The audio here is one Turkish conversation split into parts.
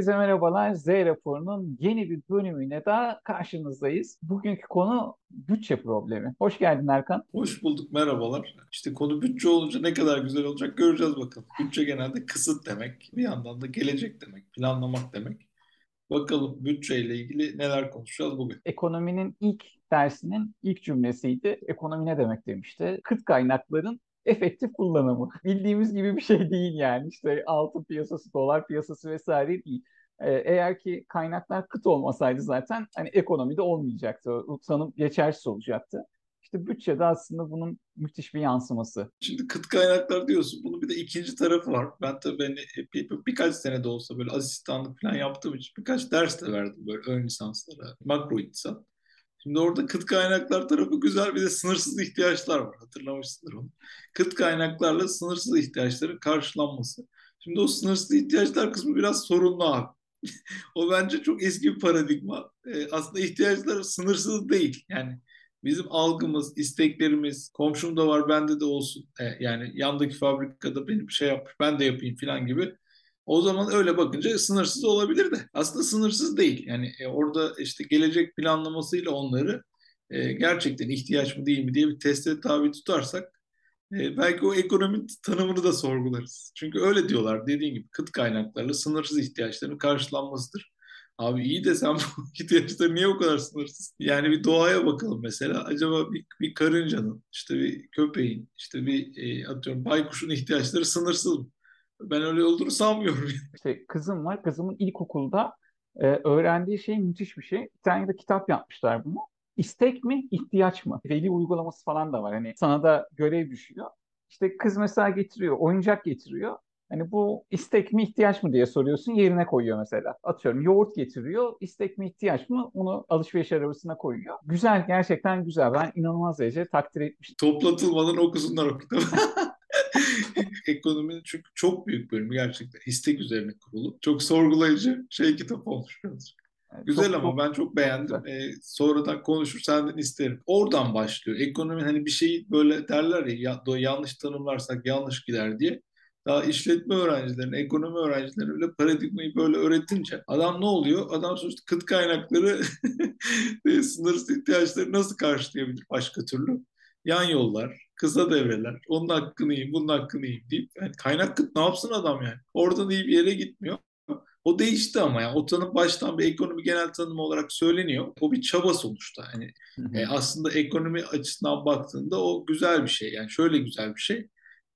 Herkese merhabalar. Z raporunun yeni bir bölümüne daha karşınızdayız. Bugünkü konu bütçe problemi. Hoş geldin Erkan. Hoş bulduk, merhabalar. İşte konu bütçe olunca ne kadar güzel olacak göreceğiz bakalım. Bütçe genelde kısıt demek, bir yandan da gelecek demek, planlamak demek. Bakalım bütçeyle ilgili neler konuşacağız bugün. Ekonominin ilk dersinin ilk cümlesiydi. Ekonomi ne demek demişti. Kıt kaynakların efektif kullanımı. Bildiğimiz gibi bir şey değil yani. İşte altın piyasası, dolar piyasası vesaire değil. Ee, eğer ki kaynaklar kıt olmasaydı zaten hani ekonomide olmayacaktı. O tanım geçersiz olacaktı. İşte bütçede aslında bunun müthiş bir yansıması. Şimdi kıt kaynaklar diyorsun. Bunun bir de ikinci tarafı var. Ben tabii hani bir, birkaç sene de olsa böyle asistanlık falan yaptığım için birkaç ders de verdim böyle ön lisanslara. Makro iktisat. Şimdi orada kıt kaynaklar tarafı güzel bir de sınırsız ihtiyaçlar var. Hatırlamışsındır onu. Kıt kaynaklarla sınırsız ihtiyaçların karşılanması. Şimdi o sınırsız ihtiyaçlar kısmı biraz sorunlu abi. o bence çok eski bir paradigma. Ee, aslında ihtiyaçlar sınırsız değil. Yani bizim algımız, isteklerimiz, komşum da var bende de olsun. Ee, yani yandaki fabrikada benim şey yapmış ben de yapayım falan gibi o zaman öyle bakınca sınırsız olabilir de aslında sınırsız değil. Yani e, orada işte gelecek planlamasıyla onları e, gerçekten ihtiyaç mı değil mi diye bir teste tabi tutarsak e, belki o ekonominin tanımını da sorgularız. Çünkü öyle diyorlar dediğin gibi kıt kaynaklarla sınırsız ihtiyaçların karşılanmasıdır. Abi iyi de sen bu ihtiyaçları niye o kadar sınırsız? Yani bir doğaya bakalım mesela. Acaba bir, bir karıncanın, işte bir köpeğin, işte bir e, atıyorum baykuşun ihtiyaçları sınırsız mı? Ben öyle olduğunu sanmıyorum. İşte kızım var. Kızımın ilkokulda e, öğrendiği şey müthiş bir şey. Bir tane de kitap yapmışlar bunu. İstek mi, ihtiyaç mı? Veli uygulaması falan da var. Hani sana da görev düşüyor. İşte kız mesela getiriyor, oyuncak getiriyor. Hani bu istek mi ihtiyaç mı diye soruyorsun yerine koyuyor mesela. Atıyorum yoğurt getiriyor istek mi ihtiyaç mı onu alışveriş arabasına koyuyor. Güzel gerçekten güzel ben inanılmaz derece takdir etmiştim. Toplatılmadan okusunlar o kitabı. Ekonominin çünkü çok büyük bölümü gerçekten istek üzerine kurulu. Çok sorgulayıcı şey kitap olmuş birazcık. Güzel çok, ama çok, ben çok beğendim. Ee, sonradan konuşur senden isterim. Oradan başlıyor. Ekonomi hani bir şeyi böyle derler ya, ya yanlış tanımlarsak yanlış gider diye. Daha işletme öğrencilerine, ekonomi öğrencilerine bile paradigmayı böyle öğretince adam ne oluyor? Adam sonuçta kıt kaynakları sınırsız ihtiyaçları nasıl karşılayabilir başka türlü? Yan yollar, kısa devreler, onun hakkını yiyeyim, bunun hakkını yiyeyim deyip yani kaynak kıt ne yapsın adam yani? Oradan iyi bir yere gitmiyor. O değişti ama yani o tanım baştan bir ekonomi genel tanımı olarak söyleniyor. O bir çaba sonuçta. Yani e, aslında ekonomi açısından baktığında o güzel bir şey. Yani şöyle güzel bir şey.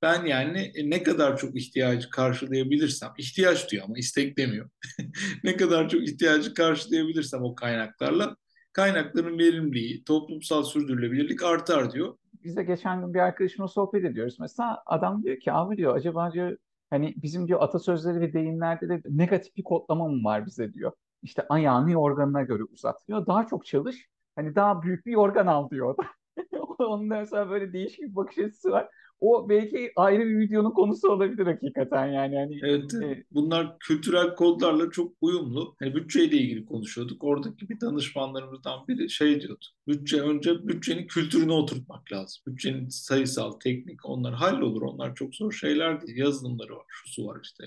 Ben yani e, ne kadar çok ihtiyacı karşılayabilirsem, ihtiyaç diyor ama istek demiyor. ne kadar çok ihtiyacı karşılayabilirsem o kaynaklarla kaynakların verimliliği, toplumsal sürdürülebilirlik artar diyor biz de geçen gün bir arkadaşımla sohbet ediyoruz. Mesela adam diyor ki abi diyor acaba diyor hani bizim diyor atasözleri ve deyimlerde de negatif bir kodlama mı var bize diyor. İşte ayağını yorganına göre uzat diyor. Daha çok çalış. Hani daha büyük bir yorgan al diyor. Onun mesela böyle değişik bir bakış açısı var o belki ayrı bir videonun konusu olabilir hakikaten yani. Hani, evet, e, bunlar kültürel kodlarla çok uyumlu. Yani bütçeyle ilgili konuşuyorduk. Oradaki bir danışmanlarımızdan biri şey diyordu. Bütçe önce bütçenin kültürünü oturtmak lazım. Bütçenin sayısal, teknik onlar hallolur. Onlar çok zor şeyler değil. Yazılımları var, şusu var işte.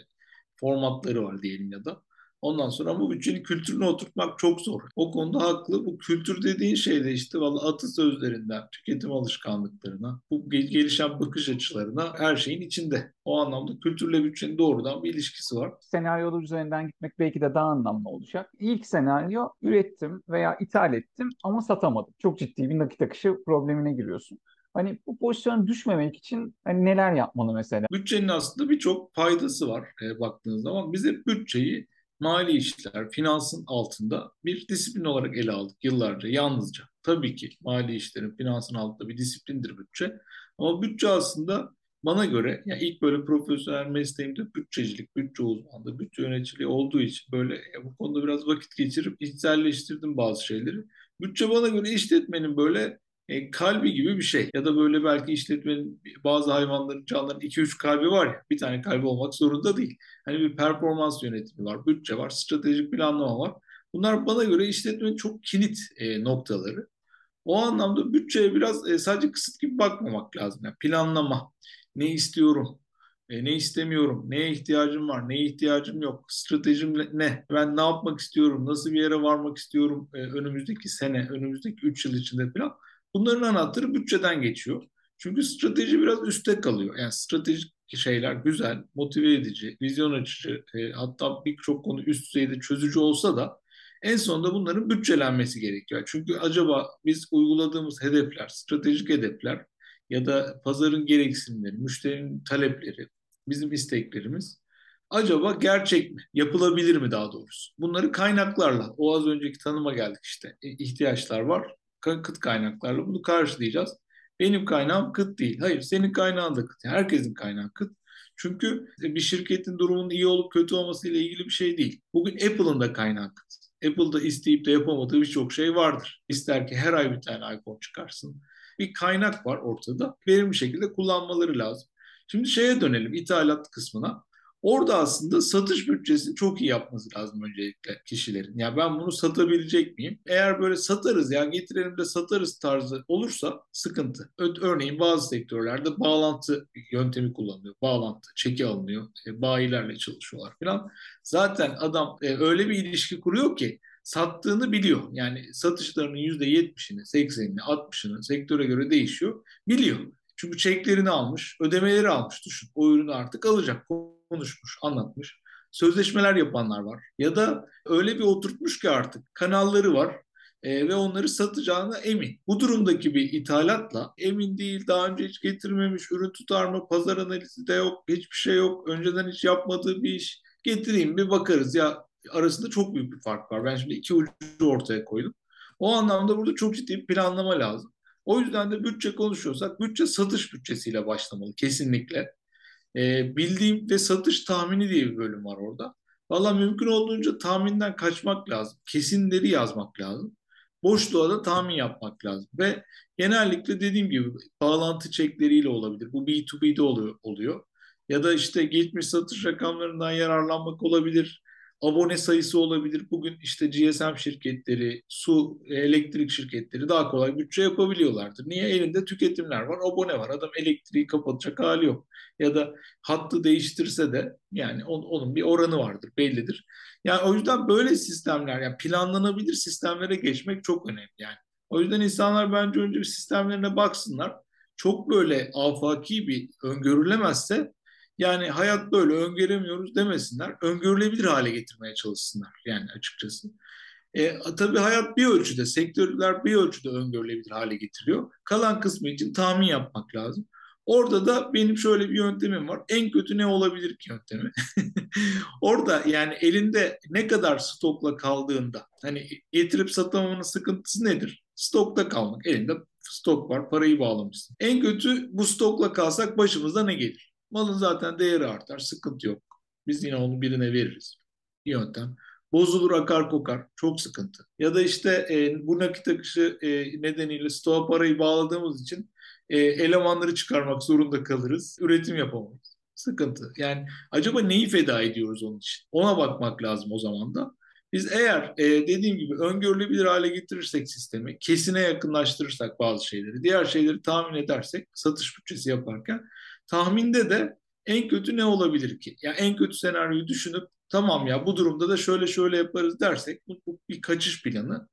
Formatları var diyelim ya da. Ondan sonra bu bütçenin kültürünü oturtmak çok zor. O konuda haklı. Bu kültür dediğin şey de işte valla atasözlerinden, tüketim alışkanlıklarına, bu gelişen bakış açılarına her şeyin içinde. O anlamda kültürle bütçenin doğrudan bir ilişkisi var. Senaryolar üzerinden gitmek belki de daha anlamlı olacak. İlk senaryo ürettim veya ithal ettim ama satamadım. Çok ciddi bir nakit akışı problemine giriyorsun. Hani bu pozisyona düşmemek için hani neler yapmalı mesela? Bütçenin aslında birçok faydası var e, baktığınız zaman. Biz hep bütçeyi mali işler, finansın altında bir disiplin olarak ele aldık yıllarca, yalnızca. Tabii ki mali işlerin, finansın altında bir disiplindir bütçe. Ama bütçe aslında bana göre yani ilk böyle profesyonel mesleğimde bütçecilik, bütçe uzmanlığı, bütçe yöneticiliği olduğu için böyle bu konuda biraz vakit geçirip içselleştirdim bazı şeyleri. Bütçe bana göre işletmenin böyle e, kalbi gibi bir şey. Ya da böyle belki işletmenin bazı hayvanların, canlıların 2-3 kalbi var ya, bir tane kalbi olmak zorunda değil. Hani bir performans yönetimi var, bütçe var, stratejik planlama var. Bunlar bana göre işletmenin çok kilit e, noktaları. O anlamda bütçeye biraz e, sadece kısıt gibi bakmamak lazım. Yani planlama, ne istiyorum, E, ne istemiyorum, neye ihtiyacım var, neye ihtiyacım yok, stratejim ne, ben ne yapmak istiyorum, nasıl bir yere varmak istiyorum e, önümüzdeki sene, önümüzdeki 3 yıl içinde falan. Bunların anahtarı bütçeden geçiyor. Çünkü strateji biraz üstte kalıyor. Yani stratejik şeyler güzel, motive edici, vizyon açıcı, e, hatta birçok konu üst düzeyde çözücü olsa da en sonunda bunların bütçelenmesi gerekiyor. Çünkü acaba biz uyguladığımız hedefler, stratejik hedefler ya da pazarın gereksinimleri, müşterinin talepleri, bizim isteklerimiz acaba gerçek mi? Yapılabilir mi daha doğrusu? Bunları kaynaklarla, o az önceki tanıma geldik işte, e, ihtiyaçlar var, kıt kaynaklarla bunu karşılayacağız. Benim kaynağım kıt değil. Hayır, senin kaynağın da kıt. Herkesin kaynağı kıt. Çünkü bir şirketin durumunun iyi olup kötü olması ile ilgili bir şey değil. Bugün Apple'ın da kaynağı kıt. Apple'da isteyip de yapamadığı birçok şey vardır. İster ki her ay bir tane iPhone çıkarsın. Bir kaynak var ortada. Verimli şekilde kullanmaları lazım. Şimdi şeye dönelim, ithalat kısmına. Orada aslında satış bütçesini çok iyi yapması lazım öncelikle kişilerin. Ya ben bunu satabilecek miyim? Eğer böyle satarız ya getirelim de satarız tarzı olursa sıkıntı. Örneğin bazı sektörlerde bağlantı yöntemi kullanılıyor. Bağlantı, çeki alınıyor. E, bayilerle çalışıyorlar falan. Zaten adam e, öyle bir ilişki kuruyor ki sattığını biliyor. Yani satışlarının %70'ini, 80'ini, 60'ını sektöre göre değişiyor. Biliyor. Çünkü çeklerini almış, ödemeleri almış düşün. O ürünü artık alacak konuşmuş, anlatmış. Sözleşmeler yapanlar var. Ya da öyle bir oturtmuş ki artık kanalları var e, ve onları satacağına emin. Bu durumdaki bir ithalatla emin değil, daha önce hiç getirmemiş, ürün tutar mı, pazar analizi de yok, hiçbir şey yok, önceden hiç yapmadığı bir iş. Getireyim bir bakarız ya arasında çok büyük bir fark var. Ben şimdi iki ucu ortaya koydum. O anlamda burada çok ciddi bir planlama lazım. O yüzden de bütçe konuşuyorsak bütçe satış bütçesiyle başlamalı kesinlikle. E, bildiğim ve satış tahmini diye bir bölüm var orada. Valla mümkün olduğunca tahminden kaçmak lazım. Kesinleri yazmak lazım. Boşluğa da tahmin yapmak lazım. Ve genellikle dediğim gibi bağlantı çekleriyle olabilir. Bu B2B'de oluyor. oluyor. Ya da işte geçmiş satış rakamlarından yararlanmak olabilir abone sayısı olabilir. Bugün işte GSM şirketleri, su, elektrik şirketleri daha kolay bütçe yapabiliyorlardır. Niye? Elinde tüketimler var, abone var. Adam elektriği kapatacak hali yok. Ya da hattı değiştirse de yani onun bir oranı vardır, bellidir. Yani o yüzden böyle sistemler, yani planlanabilir sistemlere geçmek çok önemli yani. O yüzden insanlar bence önce bir sistemlerine baksınlar. Çok böyle afaki bir öngörülemezse yani hayat böyle öngöremiyoruz demesinler. Öngörülebilir hale getirmeye çalışsınlar yani açıkçası. E, tabii hayat bir ölçüde, sektörler bir ölçüde öngörülebilir hale getiriyor. Kalan kısmı için tahmin yapmak lazım. Orada da benim şöyle bir yöntemim var. En kötü ne olabilir ki yöntemi? Orada yani elinde ne kadar stokla kaldığında hani getirip satamamanın sıkıntısı nedir? Stokta kalmak. Elinde stok var, parayı bağlamışsın. En kötü bu stokla kalsak başımıza ne gelir? Malın zaten değeri artar, sıkıntı yok. Biz yine onu birine veririz. Bir yöntem. Bozulur, akar, kokar. Çok sıkıntı. Ya da işte e, bu nakit akışı e, nedeniyle stoğa parayı bağladığımız için e, elemanları çıkarmak zorunda kalırız. Üretim yapamayız. Sıkıntı. Yani acaba neyi feda ediyoruz onun için? Ona bakmak lazım o zaman da. Biz eğer e, dediğim gibi öngörülebilir hale getirirsek sistemi, kesine yakınlaştırırsak bazı şeyleri, diğer şeyleri tahmin edersek satış bütçesi yaparken tahminde de en kötü ne olabilir ki? Yani en kötü senaryoyu düşünüp tamam ya bu durumda da şöyle şöyle yaparız dersek bu, bu bir kaçış planı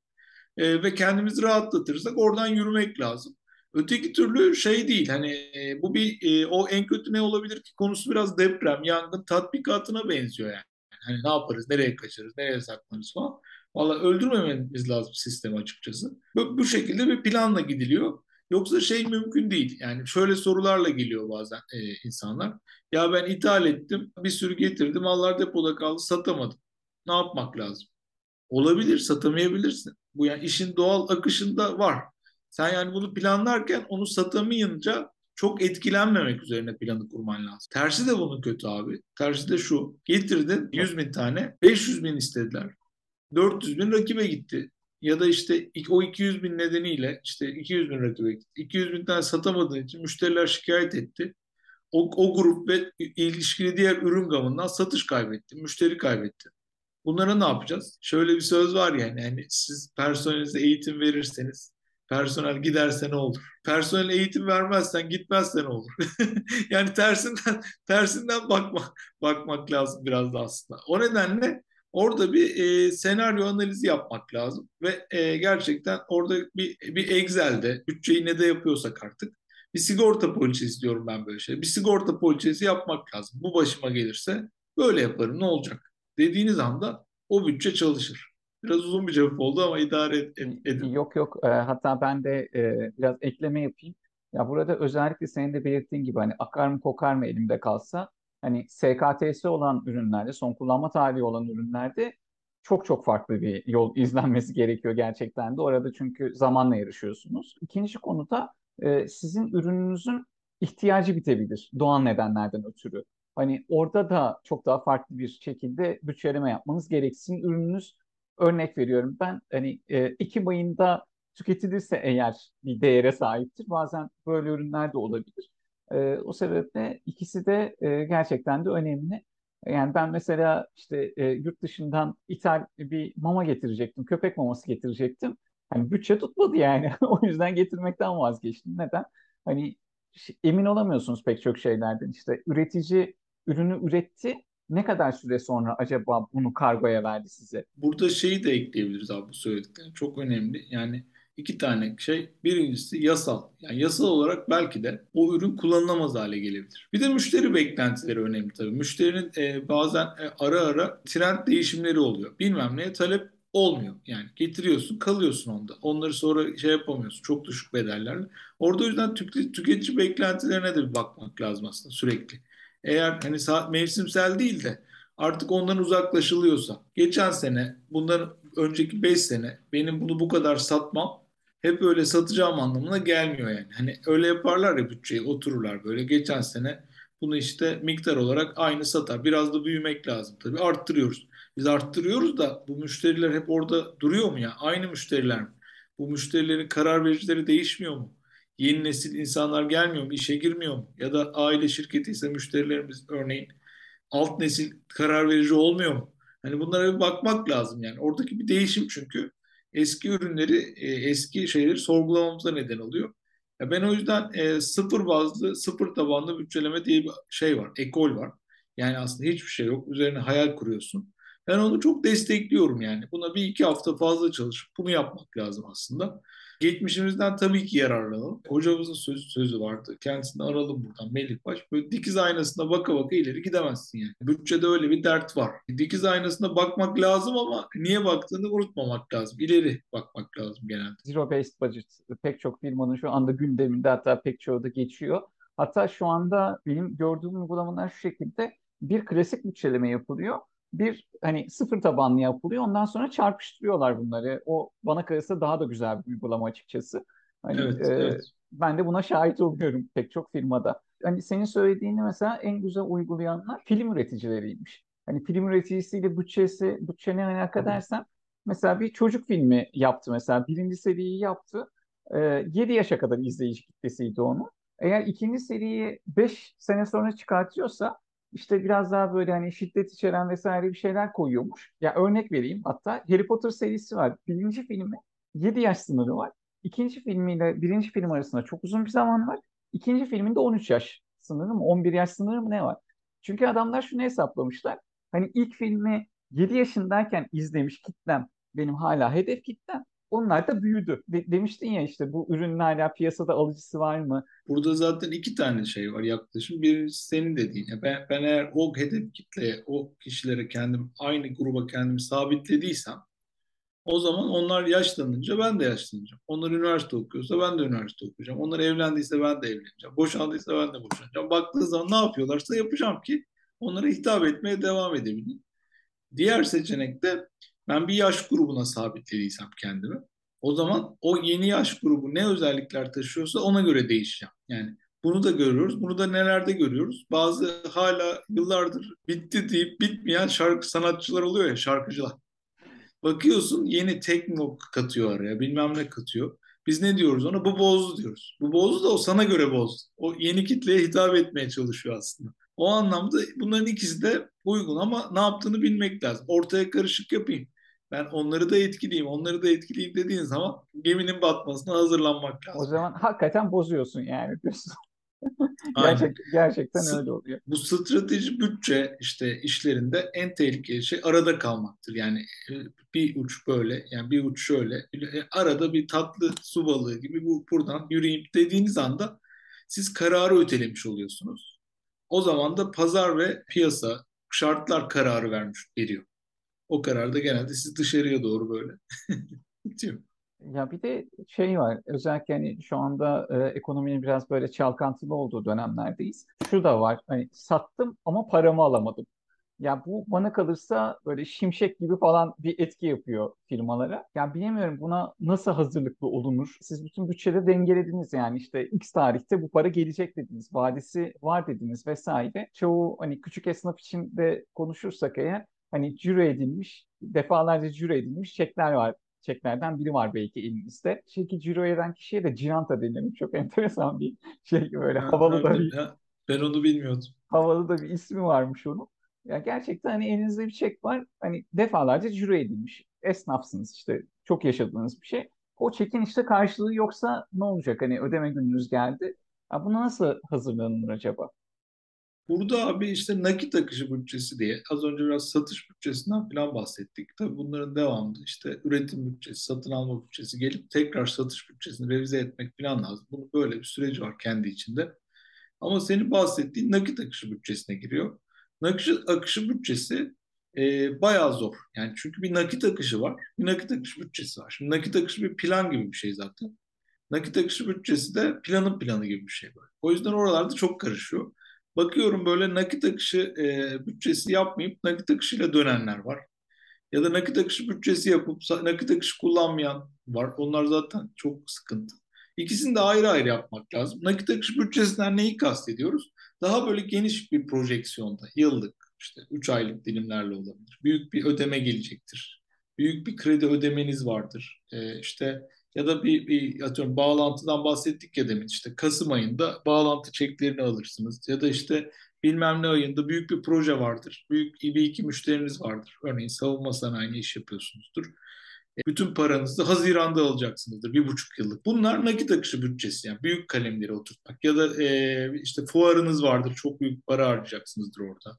e, ve kendimizi rahatlatırsak oradan yürümek lazım. Öteki türlü şey değil hani e, bu bir e, o en kötü ne olabilir ki konusu biraz deprem, yangın tatbikatına benziyor yani. Hani ne yaparız, nereye kaçarız, nereye saklanırız falan. Valla öldürmememiz lazım sistemi açıkçası. Bu, bu şekilde bir planla gidiliyor. Yoksa şey mümkün değil. Yani şöyle sorularla geliyor bazen e, insanlar. Ya ben ithal ettim, bir sürü getirdim, mallar depoda kaldı, satamadım. Ne yapmak lazım? Olabilir, satamayabilirsin. Bu yani işin doğal akışında var. Sen yani bunu planlarken onu satamayınca çok etkilenmemek üzerine planı kurman lazım. Tersi de bunun kötü abi. Tersi de şu. Getirdin 100 bin tane, 500 bin istediler. 400 bin rakibe gitti ya da işte o 200 bin nedeniyle işte 200 bin rakibe gitti. 200 bin tane satamadığı için müşteriler şikayet etti. O, o grup ve ilişkili diğer ürün gamından satış kaybetti, müşteri kaybetti. Bunlara ne yapacağız? Şöyle bir söz var yani, yani siz personelinize eğitim verirseniz Personel giderse ne olur? Personel eğitim vermezsen gitmezse ne olur? yani tersinden tersinden bakmak bakmak lazım biraz da aslında. O nedenle orada bir e, senaryo analizi yapmak lazım ve e, gerçekten orada bir bir Excel'de bütçeyi ne de yapıyorsak artık bir sigorta poliçesi diyorum ben böyle şey. Bir sigorta poliçesi yapmak lazım. Bu başıma gelirse böyle yaparım ne olacak? Dediğiniz anda o bütçe çalışır. Biraz uzun bir cevap oldu ama idare et, edin. Yok yok e, hatta ben de e, biraz ekleme yapayım. Ya burada özellikle senin de belirttiğin gibi hani akar mı kokar mı elimde kalsa hani SKT'si olan ürünlerde son kullanma tarihi olan ürünlerde çok çok farklı bir yol izlenmesi gerekiyor gerçekten de. Orada çünkü zamanla yarışıyorsunuz. İkinci konuda e, sizin ürününüzün ihtiyacı bitebilir doğal nedenlerden ötürü. Hani orada da çok daha farklı bir şekilde bütçeleme yapmanız gereksin. Ürününüz örnek veriyorum ben hani e, Ekim ayında tüketilirse eğer bir değere sahiptir. Bazen böyle ürünler de olabilir. E, o sebeple ikisi de e, gerçekten de önemli. Yani ben mesela işte e, yurt dışından ithal bir mama getirecektim. Köpek maması getirecektim. Hani bütçe tutmadı yani. o yüzden getirmekten vazgeçtim. Neden? Hani emin olamıyorsunuz pek çok şeylerden. İşte üretici ürünü üretti. Ne kadar süre sonra acaba bunu kargoya verdi size? Burada şeyi de ekleyebiliriz abi bu söylediklerin. Çok önemli. Yani iki tane şey. Birincisi yasal. Yani yasal olarak belki de o ürün kullanılamaz hale gelebilir. Bir de müşteri beklentileri önemli tabii. Müşterinin e, bazen e, ara ara trend değişimleri oluyor. Bilmem neye talep olmuyor. Yani getiriyorsun kalıyorsun onda. Onları sonra şey yapamıyorsun. Çok düşük bedellerle. Orada o yüzden tüketici beklentilerine de bir bakmak lazım aslında sürekli eğer hani mevsimsel değil de artık ondan uzaklaşılıyorsa geçen sene bundan önceki 5 sene benim bunu bu kadar satmam hep öyle satacağım anlamına gelmiyor yani. Hani öyle yaparlar ya bütçeyi otururlar böyle geçen sene bunu işte miktar olarak aynı satar. Biraz da büyümek lazım tabii arttırıyoruz. Biz arttırıyoruz da bu müşteriler hep orada duruyor mu ya? Aynı müşteriler mi? Bu müşterilerin karar vericileri değişmiyor mu? Yeni nesil insanlar gelmiyor mu? işe girmiyor mu? Ya da aile şirketi ise müşterilerimiz örneğin alt nesil karar verici olmuyor mu? Hani bunlara bir bakmak lazım yani. Oradaki bir değişim çünkü eski ürünleri, e, eski şeyleri sorgulamamıza neden oluyor. Ya ben o yüzden e, sıfır bazlı, sıfır tabanlı bütçeleme diye bir şey var, ekol var. Yani aslında hiçbir şey yok. Üzerine hayal kuruyorsun. Ben onu çok destekliyorum yani. Buna bir iki hafta fazla çalışıp bunu yapmak lazım aslında. Geçmişimizden tabii ki yararlanalım. Hocamızın sözü, sözü vardı. Kendisini aralım buradan Melih Baş. Böyle dikiz aynasına baka baka ileri gidemezsin yani. Bütçede öyle bir dert var. Dikiz aynasına bakmak lazım ama niye baktığını unutmamak lazım. İleri bakmak lazım genelde. Zero based budget pek çok firmanın şu anda gündeminde hatta pek çoğu da geçiyor. Hatta şu anda benim gördüğüm uygulamalar şu şekilde bir klasik bütçeleme yapılıyor bir hani sıfır tabanlı yapılıyor. Ondan sonra çarpıştırıyorlar bunları. O bana kalırsa daha da güzel bir uygulama açıkçası. Hani, evet, e, evet. Ben de buna şahit oluyorum pek çok firmada. Hani senin söylediğini mesela en güzel uygulayanlar film üreticileriymiş. Hani film üreticisiyle bütçesi, bütçe ne alaka dersen mesela bir çocuk filmi yaptı mesela. Birinci seriyi yaptı. E, 7 yaşa kadar izleyici kitlesiydi onu. Eğer ikinci seriyi 5 sene sonra çıkartıyorsa işte biraz daha böyle hani şiddet içeren vesaire bir şeyler koyuyormuş. Ya örnek vereyim hatta Harry Potter serisi var. Birinci filmi 7 yaş sınırı var. İkinci filmiyle birinci film arasında çok uzun bir zaman var. İkinci filminde 13 yaş sınırı mı 11 yaş sınırı mı ne var? Çünkü adamlar şunu hesaplamışlar. Hani ilk filmi 7 yaşındayken izlemiş kitlem benim hala hedef kitlem. Onlar da büyüdü. De- demiştin ya işte bu ürünün hala piyasada alıcısı var mı? Burada zaten iki tane şey var yaklaşım. Birincisi senin dediğin. Ben, ben eğer o hedef kitleye, o kişilere kendim, aynı gruba kendimi sabitlediysem o zaman onlar yaşlanınca ben de yaşlanacağım. Onlar üniversite okuyorsa ben de üniversite okuyacağım. Onlar evlendiyse ben de evleneceğim. Boşandıysa ben de boşanacağım. Baktığı zaman ne yapıyorlarsa yapacağım ki onlara hitap etmeye devam edebileyim. Diğer seçenek de ben bir yaş grubuna sabitlediysem kendimi o zaman o yeni yaş grubu ne özellikler taşıyorsa ona göre değişeceğim. Yani bunu da görüyoruz. Bunu da nelerde görüyoruz. Bazı hala yıllardır bitti deyip bitmeyen şarkı sanatçılar oluyor ya şarkıcılar. Bakıyorsun yeni tekno katıyor araya bilmem ne katıyor. Biz ne diyoruz ona? Bu bozdu diyoruz. Bu bozdu da o sana göre bozdu. O yeni kitleye hitap etmeye çalışıyor aslında. O anlamda bunların ikisi de uygun ama ne yaptığını bilmek lazım. Ortaya karışık yapayım. Ben onları da etkileyeyim, onları da etkileyeyim dediğin zaman geminin batmasına hazırlanmak O lazım. zaman hakikaten bozuyorsun yani diyorsun. Gerçek, gerçekten S- öyle oluyor. Bu strateji bütçe işte işlerinde en tehlikeli şey arada kalmaktır. Yani e, bir uç böyle, yani bir uç şöyle, e, arada bir tatlı su balığı gibi bu buradan yürüyeyim dediğiniz anda siz kararı ötelemiş oluyorsunuz. O zaman da pazar ve piyasa şartlar kararı vermiş veriyor. O karar da genelde sizi dışarıya doğru böyle. Ya bir de şey var özellikle hani şu anda e, ekonominin biraz böyle çalkantılı olduğu dönemlerdeyiz. Şu da var hani sattım ama paramı alamadım. Ya bu bana kalırsa böyle şimşek gibi falan bir etki yapıyor firmalara. Ya bilemiyorum buna nasıl hazırlıklı olunur? Siz bütün bütçede dengelediniz yani işte X tarihte bu para gelecek dediniz. Vadesi var dediniz vesaire. Çoğu hani küçük esnaf için de konuşursak eğer hani cüro edilmiş, defalarca cüro edilmiş çekler var. Çeklerden biri var belki elinizde. Çeki ciro eden kişiye de ciranta deniyor. Çok enteresan bir şey böyle Ha, havalı ha, da ben, bir ha, ben onu bilmiyordum. havalı da bir ismi varmış onun. Ya gerçekten hani elinizde bir çek var. Hani defalarca cüre edilmiş. Esnafsınız işte. Çok yaşadığınız bir şey. O çekin işte karşılığı yoksa ne olacak? Hani ödeme gününüz geldi. Ya buna nasıl hazırlanılır acaba? Burada abi işte nakit akışı bütçesi diye az önce biraz satış bütçesinden falan bahsettik. Tabii bunların devamında işte üretim bütçesi, satın alma bütçesi gelip tekrar satış bütçesini revize etmek falan lazım. Bunun böyle bir süreci var kendi içinde. Ama senin bahsettiğin nakit akışı bütçesine giriyor. Nakit akışı bütçesi e, bayağı zor. Yani çünkü bir nakit akışı var, bir nakit akışı bütçesi var. Şimdi nakit akışı bir plan gibi bir şey zaten. Nakit akışı bütçesi de planın planı gibi bir şey böyle. O yüzden oralarda çok karışıyor. Bakıyorum böyle nakit akışı e, bütçesi yapmayıp nakit akışıyla dönenler var. Ya da nakit akışı bütçesi yapıp nakit akışı kullanmayan var. Onlar zaten çok sıkıntı. İkisini de ayrı ayrı yapmak lazım. Nakit akışı bütçesinden neyi kastediyoruz? Daha böyle geniş bir projeksiyonda, yıllık, işte 3 aylık dilimlerle olabilir. Büyük bir ödeme gelecektir. Büyük bir kredi ödemeniz vardır. Ee, işte ya da bir, bir atıyorum bağlantıdan bahsettik ya demin işte Kasım ayında bağlantı çeklerini alırsınız ya da işte bilmem ne ayında büyük bir proje vardır. Büyük bir iki müşteriniz vardır. Örneğin savunma sanayine iş yapıyorsunuzdur. E, bütün paranızı Haziran'da alacaksınızdır. Bir buçuk yıllık. Bunlar nakit akışı bütçesi yani büyük kalemleri oturtmak. Ya da e, işte fuarınız vardır. Çok büyük para harcayacaksınızdır orada.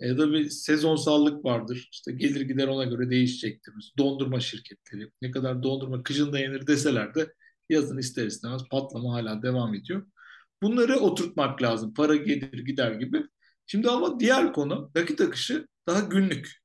Ya da bir sezonsallık vardır. İşte gelir gider ona göre değişecektir. Dondurma şirketleri ne kadar dondurma kışın da yenir deseler de yazın ister istemez patlama hala devam ediyor. Bunları oturtmak lazım. Para gelir gider gibi. Şimdi ama diğer konu nakit akışı daha günlük.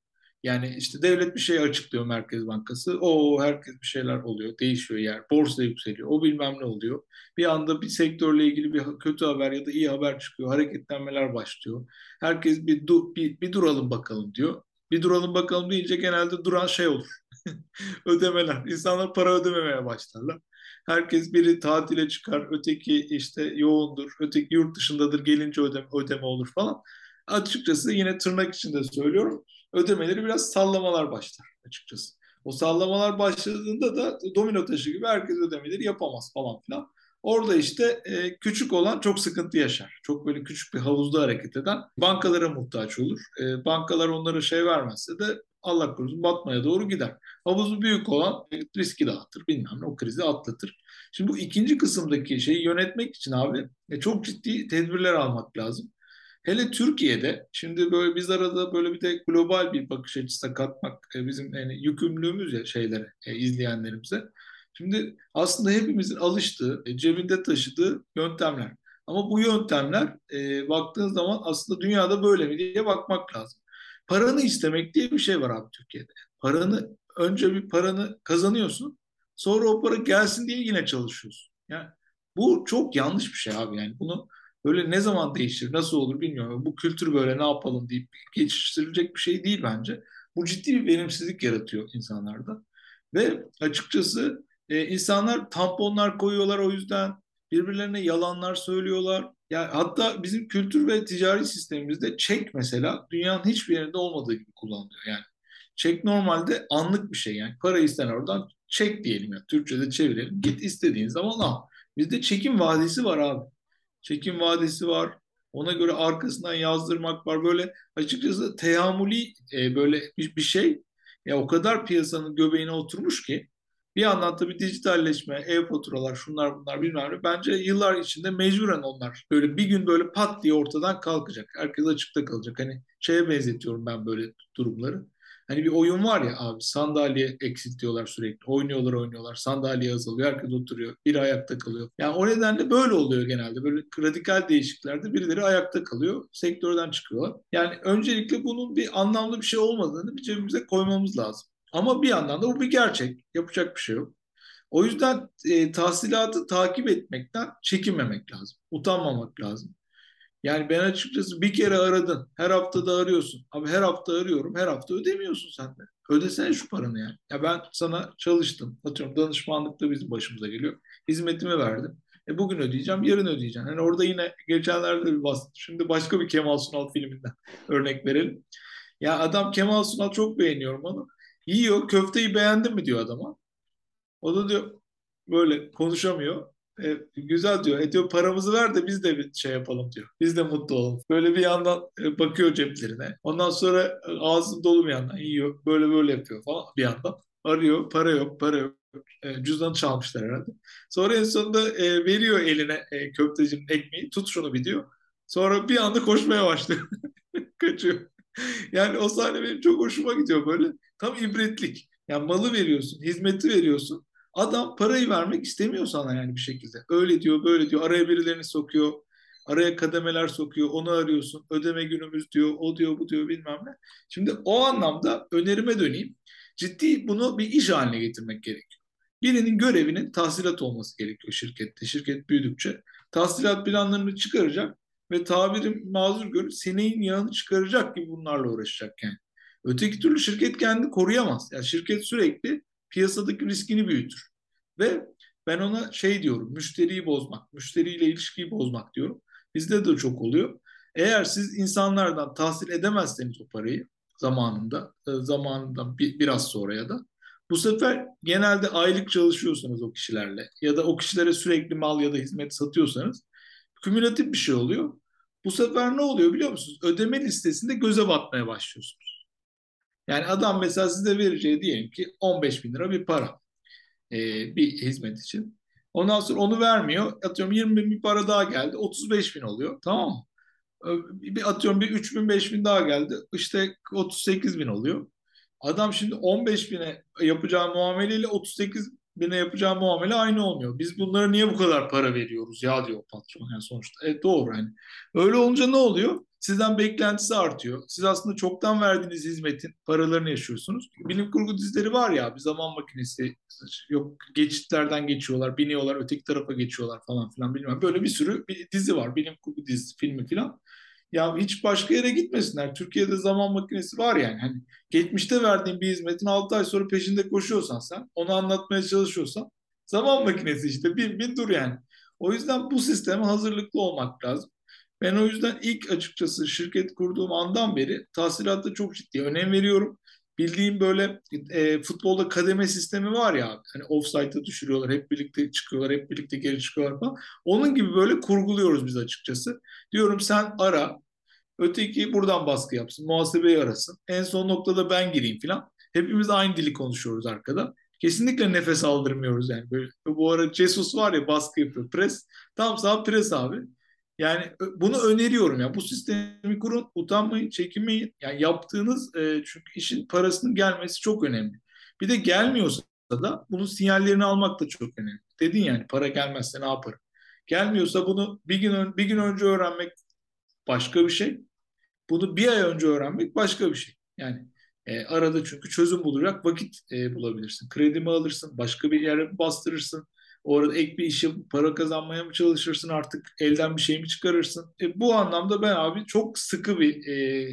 Yani işte devlet bir şey açıklıyor Merkez Bankası. O herkes bir şeyler oluyor, değişiyor yer. Borsa yükseliyor. O bilmem ne oluyor. Bir anda bir sektörle ilgili bir kötü haber ya da iyi haber çıkıyor. Hareketlenmeler başlıyor. Herkes bir, du, bir, bir duralım bakalım diyor. Bir duralım bakalım deyince genelde duran şey olur. Ödemeler. İnsanlar para ödememeye başlarlar. Herkes biri tatile çıkar, öteki işte yoğundur, öteki yurt dışındadır, gelince ödeme, ödeme olur falan. Açıkçası yine tırnak içinde söylüyorum, ödemeleri biraz sallamalar başlar açıkçası. O sallamalar başladığında da domino taşı gibi herkes ödemeleri yapamaz falan filan. Orada işte e, küçük olan çok sıkıntı yaşar. Çok böyle küçük bir havuzda hareket eden bankalara muhtaç olur. E, bankalar onlara şey vermezse de Allah korusun batmaya doğru gider. Havuzu büyük olan riski dağıtır bilmem ne o krizi atlatır. Şimdi bu ikinci kısımdaki şeyi yönetmek için abi e, çok ciddi tedbirler almak lazım. Hele Türkiye'de şimdi böyle biz arada böyle bir de global bir bakış açısı katmak e, bizim yani yükümlülüğümüz ya şeylere, e, izleyenlerimize. Şimdi aslında hepimizin alıştığı, e, cebinde taşıdığı yöntemler. Ama bu yöntemler e, baktığın zaman aslında dünyada böyle mi diye bakmak lazım. Paranı istemek diye bir şey var abi Türkiye'de. Paranı önce bir paranı kazanıyorsun. Sonra o para gelsin diye yine çalışıyorsun. Yani bu çok yanlış bir şey abi yani bunu böyle ne zaman değişir, nasıl olur bilmiyorum. Bu kültür böyle ne yapalım deyip geçiştirilecek bir şey değil bence. Bu ciddi bir verimsizlik yaratıyor insanlarda. Ve açıkçası e, insanlar tamponlar koyuyorlar o yüzden birbirlerine yalanlar söylüyorlar. Yani hatta bizim kültür ve ticari sistemimizde çek mesela dünyanın hiçbir yerinde olmadığı gibi kullanılıyor. Yani çek normalde anlık bir şey yani para isten oradan çek diyelim ya Türkçe'de çevirelim git istediğin zaman al. Bizde çekim vadesi var abi. Çekim vadesi var. Ona göre arkasından yazdırmak var. Böyle açıkçası teamuli e, böyle bir, bir şey. Ya o kadar piyasanın göbeğine oturmuş ki bir yandan tabii dijitalleşme, e-faturalar, şunlar bunlar bilmem ne. Bence yıllar içinde mecburen onlar böyle bir gün böyle pat diye ortadan kalkacak. Herkes açıkta kalacak. Hani şeye benzetiyorum ben böyle durumları. Hani bir oyun var ya abi sandalye eksik diyorlar sürekli. Oynuyorlar oynuyorlar. Sandalye azalıyor. Herkes oturuyor. Biri ayakta kalıyor. Yani o nedenle böyle oluyor genelde. Böyle radikal değişikliklerde birileri ayakta kalıyor. Sektörden çıkıyorlar. Yani öncelikle bunun bir anlamlı bir şey olmadığını bir cebimize koymamız lazım. Ama bir yandan da bu bir gerçek. Yapacak bir şey yok. O yüzden e, tahsilatı takip etmekten çekinmemek lazım. Utanmamak lazım. Yani ben açıkçası bir kere aradın. Her hafta da arıyorsun. Abi her hafta arıyorum. Her hafta ödemiyorsun sen de. Ödesene şu paranı yani. Ya ben sana çalıştım. Atıyorum danışmanlıkta bizim başımıza geliyor. Hizmetimi verdim. E bugün ödeyeceğim, yarın ödeyeceğim. Yani orada yine geçenlerde bir bahsettim. Şimdi başka bir Kemal Sunal filminden örnek verelim. Ya adam Kemal Sunal çok beğeniyorum onu. Yiyor, köfteyi beğendin mi diyor adama. O da diyor böyle konuşamıyor. E, güzel diyor. E diyor paramızı ver de biz de bir şey yapalım diyor. Biz de mutlu olalım. Böyle bir yandan e, bakıyor ceplerine. Ondan sonra e, ağzı dolu bir yandan yiyor. Böyle böyle yapıyor falan bir yandan. Arıyor. Para yok, para yok. E, cüzdanı çalmışlar herhalde. Sonra en sonunda e, veriyor eline e, köftecinin ekmeği. Tut şunu bir diyor. Sonra bir anda koşmaya başlıyor. Kaçıyor. Yani o sahne benim çok hoşuma gidiyor böyle. Tam ibretlik. Yani malı veriyorsun, hizmeti veriyorsun. Adam parayı vermek istemiyor sana yani bir şekilde. Öyle diyor, böyle diyor. Araya birilerini sokuyor. Araya kademeler sokuyor. Onu arıyorsun. Ödeme günümüz diyor. O diyor, bu diyor bilmem ne. Şimdi o anlamda önerime döneyim. Ciddi bunu bir iş haline getirmek gerekiyor. Birinin görevinin tahsilat olması gerekiyor şirkette. Şirket büyüdükçe. Tahsilat planlarını çıkaracak ve tabirim mazur görüp seneyin yağını çıkaracak gibi bunlarla uğraşacak yani. Öteki türlü şirket kendini koruyamaz. Yani şirket sürekli piyasadaki riskini büyütür. Ve ben ona şey diyorum, müşteriyi bozmak, müşteriyle ilişkiyi bozmak diyorum. Bizde de çok oluyor. Eğer siz insanlardan tahsil edemezseniz o parayı zamanında, e, zamanında bir, biraz sonra ya da bu sefer genelde aylık çalışıyorsanız o kişilerle ya da o kişilere sürekli mal ya da hizmet satıyorsanız kümülatif bir şey oluyor. Bu sefer ne oluyor biliyor musunuz? Ödeme listesinde göze batmaya başlıyorsunuz. Yani adam mesela size vereceği diyelim ki 15 bin lira bir para e, bir hizmet için. Ondan sonra onu vermiyor. Atıyorum 20 bin bir para daha geldi. 35 bin oluyor. Tamam mı? Bir atıyorum bir 3 bin 5 bin daha geldi. İşte 38 bin oluyor. Adam şimdi 15 bine yapacağı muameleyle 38 bine yapacağı muamele aynı olmuyor. Biz bunlara niye bu kadar para veriyoruz ya diyor patron yani sonuçta. Evet doğru hani. Öyle olunca ne oluyor? Sizden beklentisi artıyor. Siz aslında çoktan verdiğiniz hizmetin paralarını yaşıyorsunuz. Bilim kurgu dizileri var ya bir zaman makinesi yok geçitlerden geçiyorlar, biniyorlar, öteki tarafa geçiyorlar falan filan bilmem. Böyle bir sürü bir dizi var. Bilim kurgu dizisi, filmi filan. Ya hiç başka yere gitmesinler. Türkiye'de zaman makinesi var yani. Hani geçmişte verdiğin bir hizmetin 6 ay sonra peşinde koşuyorsan sen, onu anlatmaya çalışıyorsan zaman makinesi işte bin bin dur yani. O yüzden bu sisteme hazırlıklı olmak lazım. Ben o yüzden ilk açıkçası şirket kurduğum andan beri tahsilatta çok ciddi önem veriyorum. Bildiğim böyle e, futbolda kademe sistemi var ya hani offside'a düşürüyorlar hep birlikte çıkıyorlar hep birlikte geri çıkıyorlar falan. Onun gibi böyle kurguluyoruz biz açıkçası. Diyorum sen ara öteki buradan baskı yapsın muhasebeyi arasın en son noktada ben gireyim falan. Hepimiz aynı dili konuşuyoruz arkada. Kesinlikle nefes aldırmıyoruz yani. Böyle, bu ara Jesus var ya baskı yapıyor. Pres. Tam sağ pres abi. Yani bunu öneriyorum ya. Bu sistemi kurun, utanmayın, çekinmeyin. Yani yaptığınız e, çünkü işin parasının gelmesi çok önemli. Bir de gelmiyorsa da bunun sinyallerini almak da çok önemli. Dedin yani para gelmezse ne yaparım? Gelmiyorsa bunu bir gün bir gün önce öğrenmek başka bir şey. Bunu bir ay önce öğrenmek başka bir şey. Yani e, arada çünkü çözüm bulacak vakit e, bulabilirsin. Kredi mi alırsın, başka bir yere bastırırsın Orada ek bir işe para kazanmaya mı çalışırsın artık elden bir şey mi çıkarırsın? E, bu anlamda ben abi çok sıkı bir e,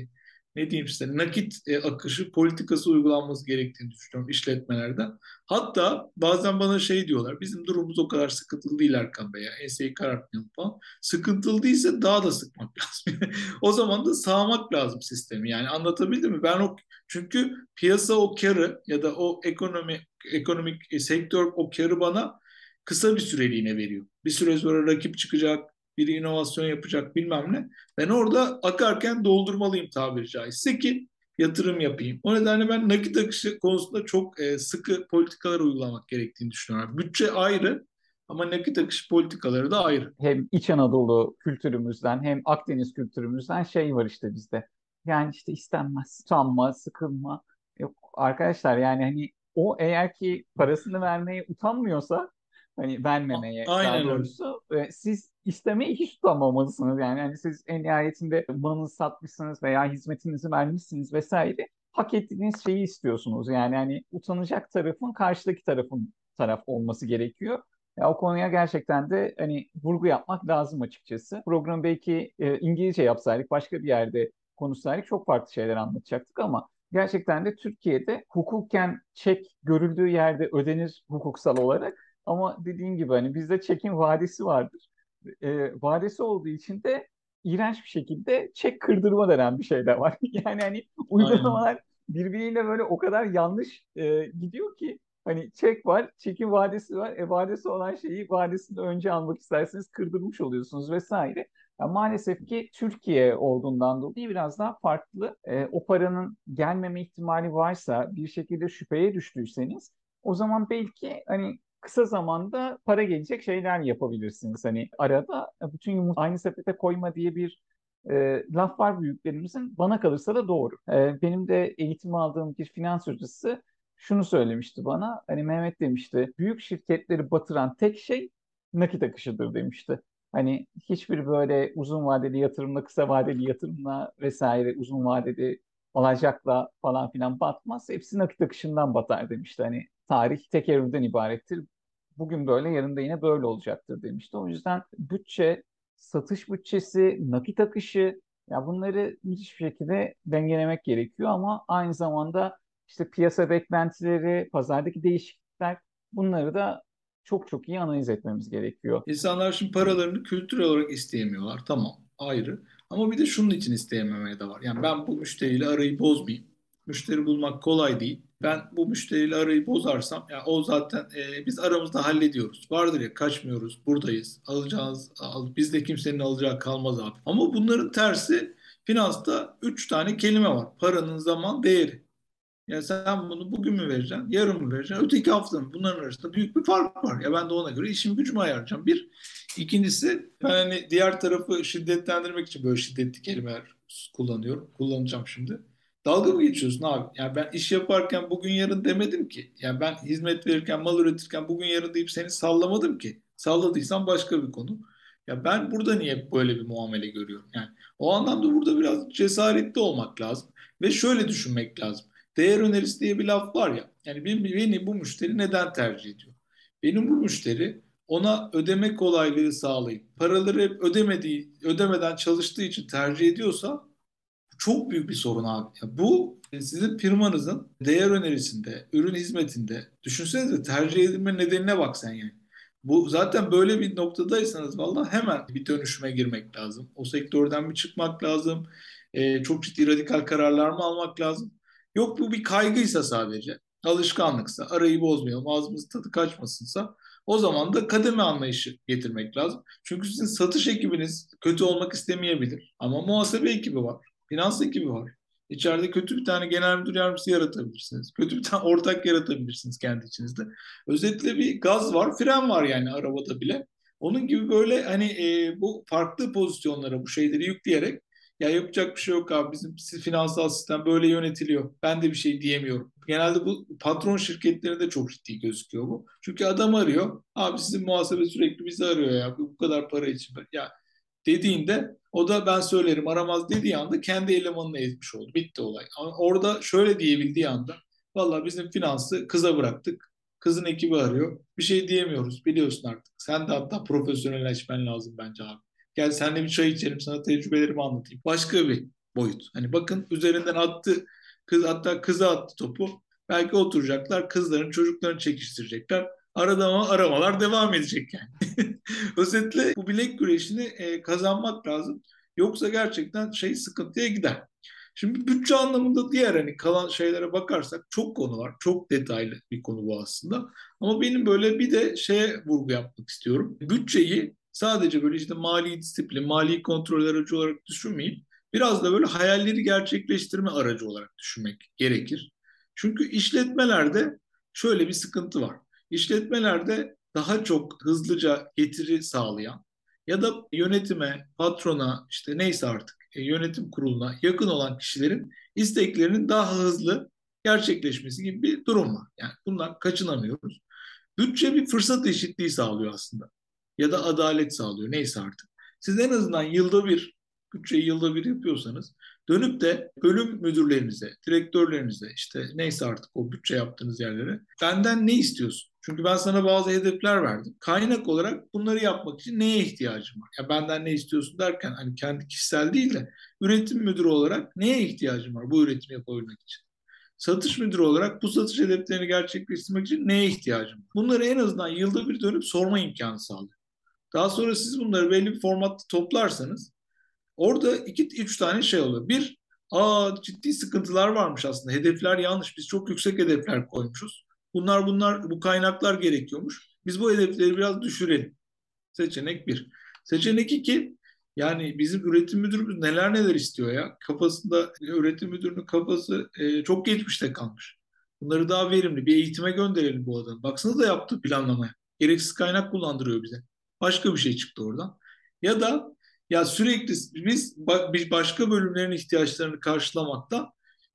ne diyeyim size nakit e, akışı politikası uygulanması gerektiğini düşünüyorum işletmelerde. Hatta bazen bana şey diyorlar bizim durumumuz o kadar sıkıntılı değil Erkan Bey ya enseyi karartmayalım falan. Sıkıntılı değilse daha da sıkmak lazım. o zaman da sağmak lazım sistemi yani anlatabildim mi? Ben o çünkü piyasa o karı ya da o ekonomi ekonomik e, sektör o karı bana kısa bir süreliğine veriyor. Bir süre sonra rakip çıkacak, biri inovasyon yapacak bilmem ne. Ben orada akarken doldurmalıyım tabiri caizse ki yatırım yapayım. O nedenle ben nakit akışı konusunda çok e, sıkı politikalar uygulamak gerektiğini düşünüyorum. Bütçe ayrı ama nakit akışı politikaları da ayrı. Hem İç Anadolu kültürümüzden hem Akdeniz kültürümüzden şey var işte bizde. Yani işte istenmez, utanma, sıkılma. Yok arkadaşlar yani hani o eğer ki parasını vermeye utanmıyorsa hani vermemeye Aynen daha doğrusu öyle. siz istemeye hiç utanmamalısınız yani. yani siz en nihayetinde malınızı satmışsınız veya hizmetinizi vermişsiniz vesaire hak ettiğiniz şeyi istiyorsunuz. Yani hani utanacak tarafın karşıdaki tarafın taraf olması gerekiyor. Ya o konuya gerçekten de hani vurgu yapmak lazım açıkçası. Programı belki e, İngilizce yapsaydık, başka bir yerde konuşsaydık çok farklı şeyler anlatacaktık ama gerçekten de Türkiye'de hukuken çek görüldüğü yerde ödenir hukuksal olarak. Ama dediğim gibi hani bizde çekin vadesi vardır. E, vadesi olduğu için de iğrenç bir şekilde çek kırdırma denen bir şey de var. Yani hani uygulamalar birbiriyle böyle o kadar yanlış e, gidiyor ki Hani çek var, çekin vadesi var. E vadesi olan şeyi vadesinde önce almak isterseniz kırdırmış oluyorsunuz vesaire. Yani maalesef ki Türkiye olduğundan dolayı biraz daha farklı. E, o paranın gelmeme ihtimali varsa bir şekilde şüpheye düştüyseniz o zaman belki hani kısa zamanda para gelecek şeyler yapabilirsiniz. Hani arada bütün yumurta aynı sepete koyma diye bir e, laf var büyüklerimizin. Bana kalırsa da doğru. E, benim de eğitim aldığım bir finans hocası şunu söylemişti bana. Hani Mehmet demişti büyük şirketleri batıran tek şey nakit akışıdır demişti. Hani hiçbir böyle uzun vadeli yatırımla, kısa vadeli yatırımla vesaire uzun vadeli alacakla falan filan batmaz. Hepsi nakit akışından batar demişti. Hani tarih tek evreden ibarettir. Bugün böyle, yarın da yine böyle olacaktır demişti. O yüzden bütçe, satış bütçesi, nakit akışı ya bunları hiçbir şekilde dengelemek gerekiyor ama aynı zamanda işte piyasa beklentileri, pazardaki değişiklikler bunları da çok çok iyi analiz etmemiz gerekiyor. İnsanlar şimdi paralarını kültürel olarak isteyemiyorlar. Tamam ayrı. Ama bir de şunun için isteyememeye de var. Yani ben bu müşteriyle arayı bozmayayım. Müşteri bulmak kolay değil. Ben bu müşteriyle arayı bozarsam ya o zaten e, biz aramızda hallediyoruz. Vardır ya kaçmıyoruz, buradayız. Alacağız, al, bizde kimsenin alacağı kalmaz abi. Ama bunların tersi finansta üç tane kelime var. Paranın zaman değeri. Ya sen bunu bugün mü vereceksin, yarın mı vereceksin, öteki hafta mı? Bunların arasında büyük bir fark var. Ya ben de ona göre işim gücümü ayarlayacağım. Bir. İkincisi ben hani diğer tarafı şiddetlendirmek için böyle şiddetli kelimeler kullanıyorum. Kullanacağım şimdi. Dalga mı geçiyorsun abi? Yani ben iş yaparken bugün yarın demedim ki. Yani ben hizmet verirken, mal üretirken bugün yarın deyip seni sallamadım ki. Salladıysam başka bir konu. Ya ben burada niye böyle bir muamele görüyorum? Yani o anlamda burada biraz cesaretli olmak lazım. Ve şöyle düşünmek lazım. Değer önerisi diye bir laf var ya. Yani beni bu müşteri neden tercih ediyor? Benim bu müşteri ona ödeme kolaylığı sağlayıp paraları hep ödemediği, ödemeden çalıştığı için tercih ediyorsa çok büyük bir sorun abi. Ya bu sizin firmanızın değer önerisinde, ürün hizmetinde düşünsenize tercih edilme nedenine bak sen yani. Bu zaten böyle bir noktadaysanız valla hemen bir dönüşüme girmek lazım. O sektörden bir çıkmak lazım. Ee, çok ciddi radikal kararlar mı almak lazım? Yok bu bir kaygıysa sadece, alışkanlıksa, arayı bozmayalım, ağzımız tadı kaçmasınsa o zaman da kademe anlayışı getirmek lazım. Çünkü sizin satış ekibiniz kötü olmak istemeyebilir. Ama muhasebe ekibi var, finans ekibi var. İçeride kötü bir tane genel müdür yardımcısı yaratabilirsiniz. Kötü bir tane ortak yaratabilirsiniz kendi içinizde. Özetle bir gaz var, fren var yani arabada bile. Onun gibi böyle hani e, bu farklı pozisyonlara bu şeyleri yükleyerek ya yapacak bir şey yok abi bizim finansal sistem böyle yönetiliyor. Ben de bir şey diyemiyorum. Genelde bu patron şirketlerinde çok ciddi gözüküyor bu. Çünkü adam arıyor. Abi sizin muhasebe sürekli bizi arıyor ya bu kadar para için. Ya dediğinde o da ben söylerim aramaz dediği anda kendi elemanını ezmiş oldu. Bitti olay. Ama orada şöyle diyebildiği anda valla bizim finansı kıza bıraktık. Kızın ekibi arıyor. Bir şey diyemiyoruz biliyorsun artık. Sen de hatta profesyonelleşmen lazım bence abi. Gel senle bir çay içelim sana tecrübelerimi anlatayım. Başka bir boyut. Hani bakın üzerinden attı kız hatta kıza attı topu. Belki oturacaklar kızların çocuklarını çekiştirecekler. Arada ama aramalar devam edecek yani. Özetle bu bilek güreşini e, kazanmak lazım. Yoksa gerçekten şey sıkıntıya gider. Şimdi bütçe anlamında diğer hani kalan şeylere bakarsak çok konu var. Çok detaylı bir konu bu aslında. Ama benim böyle bir de şeye vurgu yapmak istiyorum. Bütçeyi sadece böyle işte mali disiplin, mali kontrol aracı olarak düşünmeyip biraz da böyle hayalleri gerçekleştirme aracı olarak düşünmek gerekir. Çünkü işletmelerde şöyle bir sıkıntı var. İşletmelerde daha çok hızlıca getiri sağlayan ya da yönetime, patrona işte neyse artık e, yönetim kuruluna yakın olan kişilerin isteklerinin daha hızlı gerçekleşmesi gibi bir durum var. Yani bundan kaçınamıyoruz. Bütçe bir fırsat eşitliği sağlıyor aslında. Ya da adalet sağlıyor neyse artık. Siz en azından yılda bir, bütçeyi yılda bir yapıyorsanız dönüp de bölüm müdürlerinize, direktörlerinize işte neyse artık o bütçe yaptığınız yerlere benden ne istiyorsun? Çünkü ben sana bazı hedefler verdim. Kaynak olarak bunları yapmak için neye ihtiyacım var? Ya benden ne istiyorsun derken hani kendi kişisel değil de üretim müdürü olarak neye ihtiyacım var bu üretimi yapabilmek için? Satış müdürü olarak bu satış hedeflerini gerçekleştirmek için neye ihtiyacım var? Bunları en azından yılda bir dönüp sorma imkanı sağlıyor. Daha sonra siz bunları belli bir formatta toplarsanız orada iki, üç tane şey oluyor. Bir, aa ciddi sıkıntılar varmış aslında. Hedefler yanlış. Biz çok yüksek hedefler koymuşuz. Bunlar bunlar bu kaynaklar gerekiyormuş. Biz bu hedefleri biraz düşürelim. Seçenek bir. Seçenek iki yani bizim üretim müdürümüz neler neler istiyor ya. Kafasında üretim müdürünün kafası e, çok geçmişte kalmış. Bunları daha verimli bir eğitime gönderelim bu adamı. Baksana da yaptığı planlamaya. Gereksiz kaynak kullandırıyor bize. Başka bir şey çıktı oradan. Ya da ya sürekli biz başka bölümlerin ihtiyaçlarını karşılamakta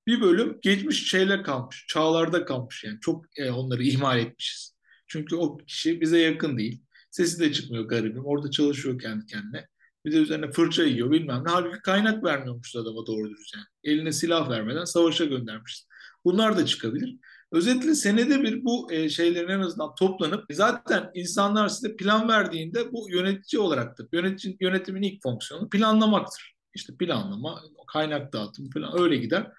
bir bölüm geçmiş şeyler kalmış, çağlarda kalmış yani çok e, onları ihmal etmişiz. Çünkü o kişi bize yakın değil. Sesi de çıkmıyor garibim. Orada çalışıyor kendi kendine. Bir de üzerine fırça yiyor bilmem ne. Halbuki kaynak vermiyormuş adama doğru dürüst yani. Eline silah vermeden savaşa göndermişiz. Bunlar da çıkabilir. Özetle senede bir bu e, şeylerin en azından toplanıp zaten insanlar size plan verdiğinde bu yönetici olaraktır. Yönetici, yönetimin ilk fonksiyonu planlamaktır. İşte planlama, kaynak dağıtımı falan öyle gider.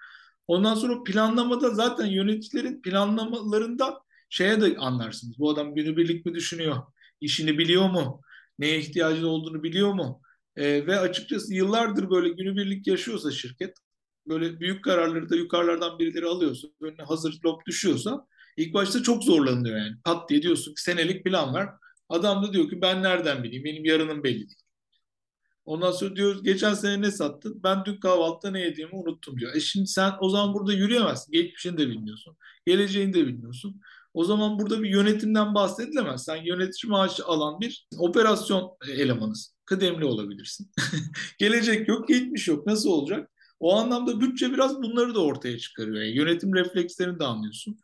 Ondan sonra planlamada zaten yöneticilerin planlamalarında şeye de anlarsınız. Bu adam günübirlik mi düşünüyor? İşini biliyor mu? Neye ihtiyacı olduğunu biliyor mu? E, ve açıkçası yıllardır böyle günübirlik yaşıyorsa şirket, böyle büyük kararları da yukarılardan birileri alıyorsa, önüne hazır lop düşüyorsa ilk başta çok zorlanıyor yani. Pat diye diyorsun ki senelik plan var. Adam da diyor ki ben nereden bileyim? Benim yarının belli değil. Ondan sonra diyoruz geçen sene ne sattın? Ben dün kahvaltıda ne yediğimi unuttum diyor. E şimdi sen o zaman burada yürüyemezsin. Geçmişini de bilmiyorsun. Geleceğini de bilmiyorsun. O zaman burada bir yönetimden bahsedilemez. Sen yönetici maaşı alan bir operasyon elemanısın. Kıdemli olabilirsin. Gelecek yok, geçmiş yok. Nasıl olacak? O anlamda bütçe biraz bunları da ortaya çıkarıyor. Yani yönetim reflekslerini de anlıyorsun.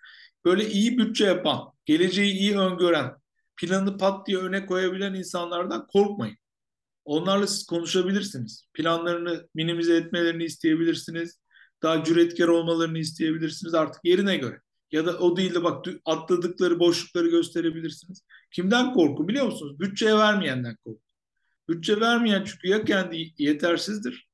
Böyle iyi bütçe yapan, geleceği iyi öngören, planı pat diye öne koyabilen insanlardan korkmayın. Onlarla siz konuşabilirsiniz. Planlarını minimize etmelerini isteyebilirsiniz. Daha cüretkar olmalarını isteyebilirsiniz artık yerine göre. Ya da o değil de bak atladıkları boşlukları gösterebilirsiniz. Kimden korku biliyor musunuz? Bütçeye vermeyenden korku. Bütçe vermeyen çünkü ya kendi yetersizdir,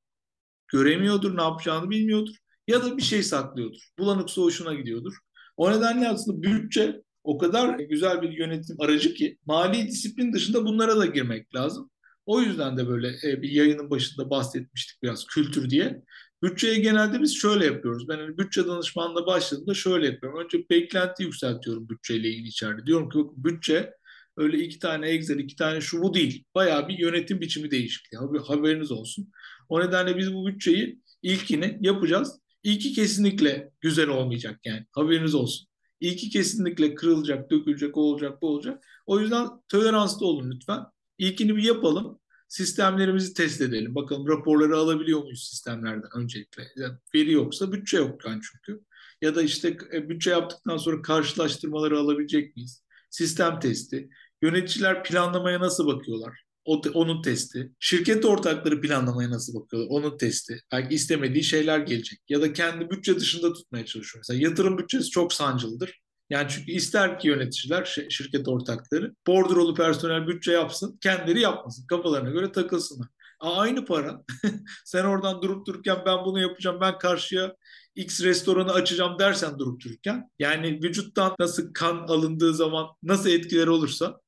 göremiyordur, ne yapacağını bilmiyordur ya da bir şey saklıyordur. Bulanık hoşuna gidiyordur. O nedenle aslında bütçe o kadar güzel bir yönetim aracı ki mali disiplin dışında bunlara da girmek lazım. O yüzden de böyle e, bir yayının başında bahsetmiştik biraz kültür diye. Bütçeye genelde biz şöyle yapıyoruz. Ben hani bütçe danışmanlığı başladığımda şöyle yapıyorum. Önce beklenti yükseltiyorum bütçeyle ilgili içeride. Diyorum ki bütçe öyle iki tane Excel, iki tane şu bu değil. Bayağı bir yönetim biçimi değişikliği. Haberiniz olsun. O nedenle biz bu bütçeyi ilkini yapacağız. İlki kesinlikle güzel olmayacak yani. Haberiniz olsun. İlki kesinlikle kırılacak, dökülecek, olacak, bu olacak. O yüzden toleranslı olun lütfen. İlkini bir yapalım. Sistemlerimizi test edelim. Bakalım raporları alabiliyor muyuz sistemlerden öncelikle. Yani veri yoksa bütçe yok yani çünkü. Ya da işte e, bütçe yaptıktan sonra karşılaştırmaları alabilecek miyiz? Sistem testi. Yöneticiler planlamaya nasıl bakıyorlar? O, onun testi. Şirket ortakları planlamaya nasıl bakıyorlar? Onun testi. Belki istemediği şeyler gelecek. Ya da kendi bütçe dışında tutmaya çalışıyor. Mesela yatırım bütçesi çok sancılıdır. Yani çünkü ister ki yöneticiler, şirket ortakları bordrolu personel bütçe yapsın, kendileri yapmasın. Kafalarına göre takılsınlar. Aynı para. Sen oradan durup dururken ben bunu yapacağım, ben karşıya X restoranı açacağım dersen durup dururken yani vücuttan nasıl kan alındığı zaman nasıl etkileri olursa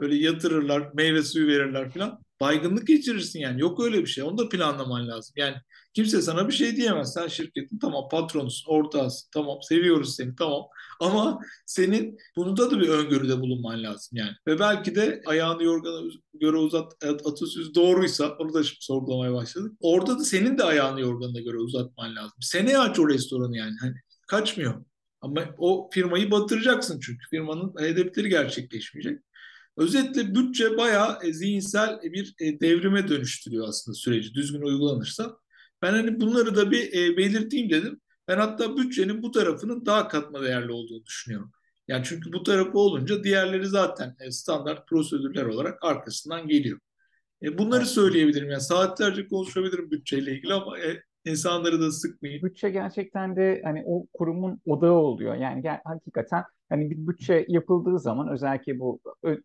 böyle yatırırlar, meyve suyu verirler falan. Baygınlık geçirirsin yani. Yok öyle bir şey. Onu da planlaman lazım. Yani Kimse sana bir şey diyemez. Sen şirketin tamam patronusun, ortağısın, tamam seviyoruz seni tamam. Ama senin bunu da bir öngörüde bulunman lazım yani. Ve belki de ayağını yorgana göre uzat atasözü doğruysa onu da şimdi sorgulamaya başladık. Orada da senin de ayağını yorganına göre uzatman lazım. Seneye aç o restoranı yani. Hani kaçmıyor. Ama o firmayı batıracaksın çünkü firmanın hedefleri gerçekleşmeyecek. Özetle bütçe bayağı e, zihinsel bir e, devrime dönüştürüyor aslında süreci düzgün uygulanırsa. Ben hani bunları da bir e, belirteyim dedim. Ben hatta bütçenin bu tarafının daha katma değerli olduğunu düşünüyorum. Yani çünkü bu tarafı olunca diğerleri zaten standart prosedürler olarak arkasından geliyor. Bunları söyleyebilirim. Yani saatlerce konuşabilirim bütçeyle ilgili ama insanları da sıkmayın. Bütçe gerçekten de hani o kurumun odağı oluyor. Yani hakikaten hani bir bütçe yapıldığı zaman özellikle bu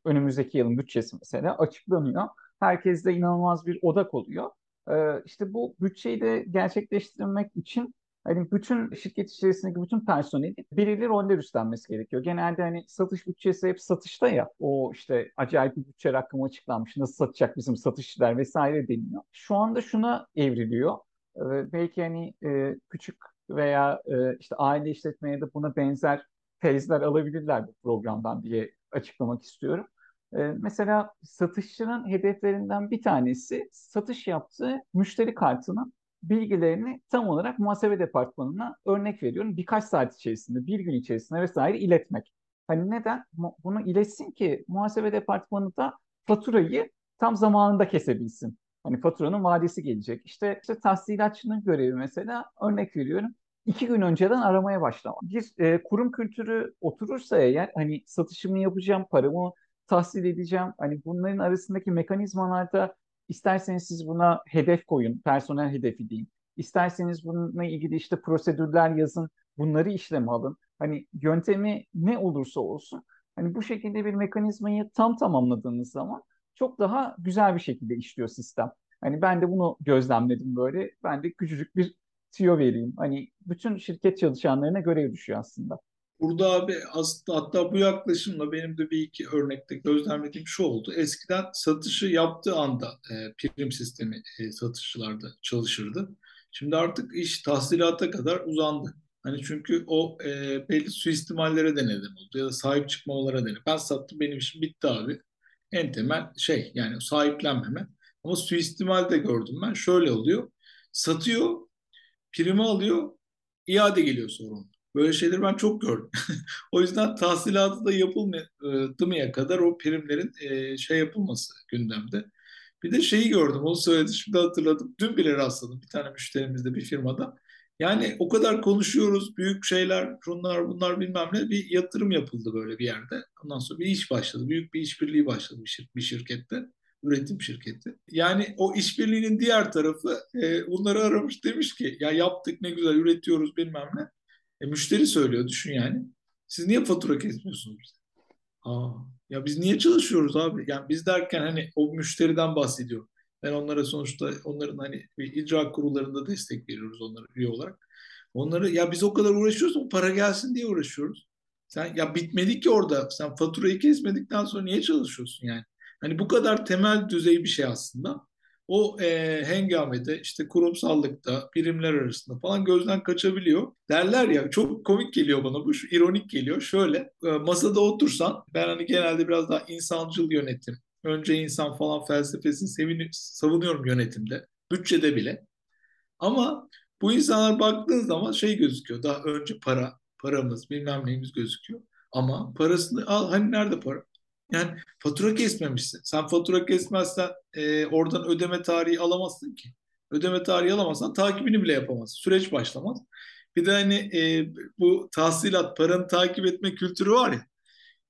önümüzdeki yılın bütçesi mesela açıklanıyor. Herkeste inanılmaz bir odak oluyor. Ee, işte bu bütçeyi de gerçekleştirmek için hani bütün şirket içerisindeki bütün personelin belirli roller üstlenmesi gerekiyor. Genelde hani satış bütçesi hep satışta ya. O işte acayip bir bütçe rakamı açıklanmış. Nasıl satacak bizim satışçılar vesaire deniyor. Şu anda şuna evriliyor. Ee, belki hani e, küçük veya e, işte aile işletmeye de buna benzer tezler alabilirler bu programdan diye açıklamak istiyorum. E, mesela satışçının hedeflerinden bir tanesi satış yaptığı müşteri kartının bilgilerini tam olarak muhasebe departmanına örnek veriyorum birkaç saat içerisinde, bir gün içerisinde vesaire iletmek. Hani neden? Bunu iletsin ki muhasebe departmanı da faturayı tam zamanında kesebilsin. Hani faturanın vadesi gelecek. İşte, işte tahsilatçının görevi mesela örnek veriyorum. İki gün önceden aramaya başlamak. Bir e, kurum kültürü oturursa eğer hani satışımı yapacağım, paramı tahsil edeceğim. Hani bunların arasındaki mekanizmalarda isterseniz siz buna hedef koyun, personel hedefi deyin. İsterseniz bununla ilgili işte prosedürler yazın, bunları işleme alın. Hani yöntemi ne olursa olsun hani bu şekilde bir mekanizmayı tam tamamladığınız zaman çok daha güzel bir şekilde işliyor sistem. Hani ben de bunu gözlemledim böyle. Ben de küçücük bir tüyo vereyim. Hani bütün şirket çalışanlarına görev düşüyor aslında. Burada abi aslında hatta bu yaklaşımla benim de bir iki örnekte gözlemlediğim şu oldu. Eskiden satışı yaptığı anda e, prim sistemi e, satışçılarda çalışırdı. Şimdi artık iş tahsilata kadar uzandı. Hani çünkü o e, belli suistimallere de neden oldu ya da sahip çıkmalara neden. Ben sattım benim işim bitti abi. En temel şey yani sahiplenmeme. Ama suistimal de gördüm ben. Şöyle oluyor. Satıyor, primi alıyor, iade geliyor sonra. Böyle şeyleri ben çok gördüm. o yüzden tahsilatı da yapılmaya kadar o primlerin e, şey yapılması gündemde. Bir de şeyi gördüm, onu söyledi şimdi hatırladım. Dün bile rastladım bir tane müşterimizde bir firmada. Yani o kadar konuşuyoruz, büyük şeyler, şunlar bunlar bilmem ne bir yatırım yapıldı böyle bir yerde. Ondan sonra bir iş başladı, büyük bir işbirliği başladı bir, şir bir şirkette, üretim şirketi. Yani o işbirliğinin diğer tarafı e, bunları aramış demiş ki ya yaptık ne güzel üretiyoruz bilmem ne. E, müşteri söylüyor düşün yani. Siz niye fatura kesmiyorsunuz bize? Aa, ya biz niye çalışıyoruz abi? Yani biz derken hani o müşteriden bahsediyor. Ben onlara sonuçta onların hani icra kurullarında destek veriyoruz onlara üye olarak. Onları ya biz o kadar uğraşıyoruz ama para gelsin diye uğraşıyoruz. Sen ya bitmedi ki orada. Sen faturayı kesmedikten sonra niye çalışıyorsun yani? Hani bu kadar temel düzey bir şey aslında o e, hengamede işte kurumsallıkta, birimler arasında falan gözden kaçabiliyor. Derler ya çok komik geliyor bana bu, şu ironik geliyor. Şöyle e, masada otursan ben hani genelde biraz daha insancıl yönetim, önce insan falan felsefesini sevini, savunuyorum yönetimde, bütçede bile. Ama bu insanlar baktığın zaman şey gözüküyor. Daha önce para, paramız, bilmem neyimiz gözüküyor. Ama parasını al hani nerede para? Yani fatura kesmemişsin. Sen fatura kesmezsen e, oradan ödeme tarihi alamazsın ki. Ödeme tarihi alamazsan takibini bile yapamazsın. Süreç başlamaz. Bir de hani e, bu tahsilat, paranı takip etme kültürü var ya.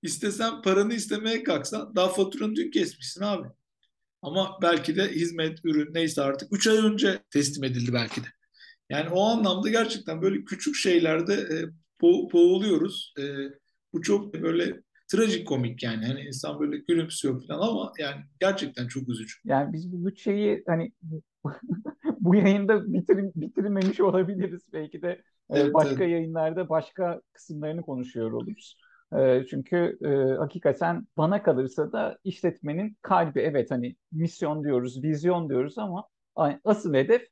İstesen paranı istemeye kalksan daha faturanı dün kesmişsin abi. Ama belki de hizmet, ürün neyse artık 3 ay önce teslim edildi belki de. Yani o anlamda gerçekten böyle küçük şeylerde e, bo boğuluyoruz. E, bu çok böyle trajikomik yani. Hani insan böyle gülümsüyor falan ama yani gerçekten çok üzücü. Yani biz bu bütçeyi hani bu yayında bitirim, bitirmemiş olabiliriz. Belki de e, evet, başka evet. yayınlarda başka kısımlarını konuşuyor oluruz. E, çünkü e, hakikaten bana kalırsa da işletmenin kalbi evet hani misyon diyoruz, vizyon diyoruz ama asıl hedef